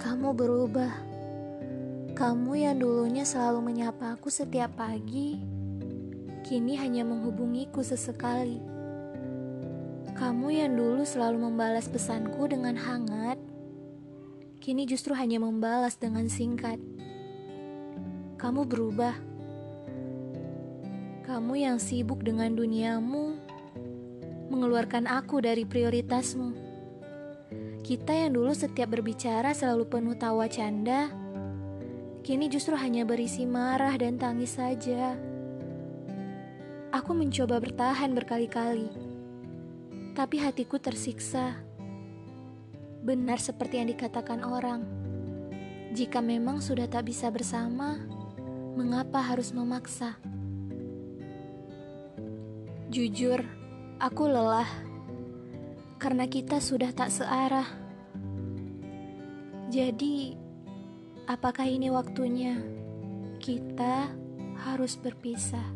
Kamu berubah. Kamu yang dulunya selalu menyapa aku setiap pagi, kini hanya menghubungiku sesekali. Kamu yang dulu selalu membalas pesanku dengan hangat, kini justru hanya membalas dengan singkat. Kamu berubah. Kamu yang sibuk dengan duniamu, mengeluarkan aku dari prioritasmu. Kita yang dulu setiap berbicara selalu penuh tawa canda, kini justru hanya berisi marah dan tangis saja. Aku mencoba bertahan berkali-kali, tapi hatiku tersiksa. Benar seperti yang dikatakan orang, jika memang sudah tak bisa bersama, mengapa harus memaksa? Jujur, aku lelah karena kita sudah tak searah. Jadi, apakah ini waktunya kita harus berpisah?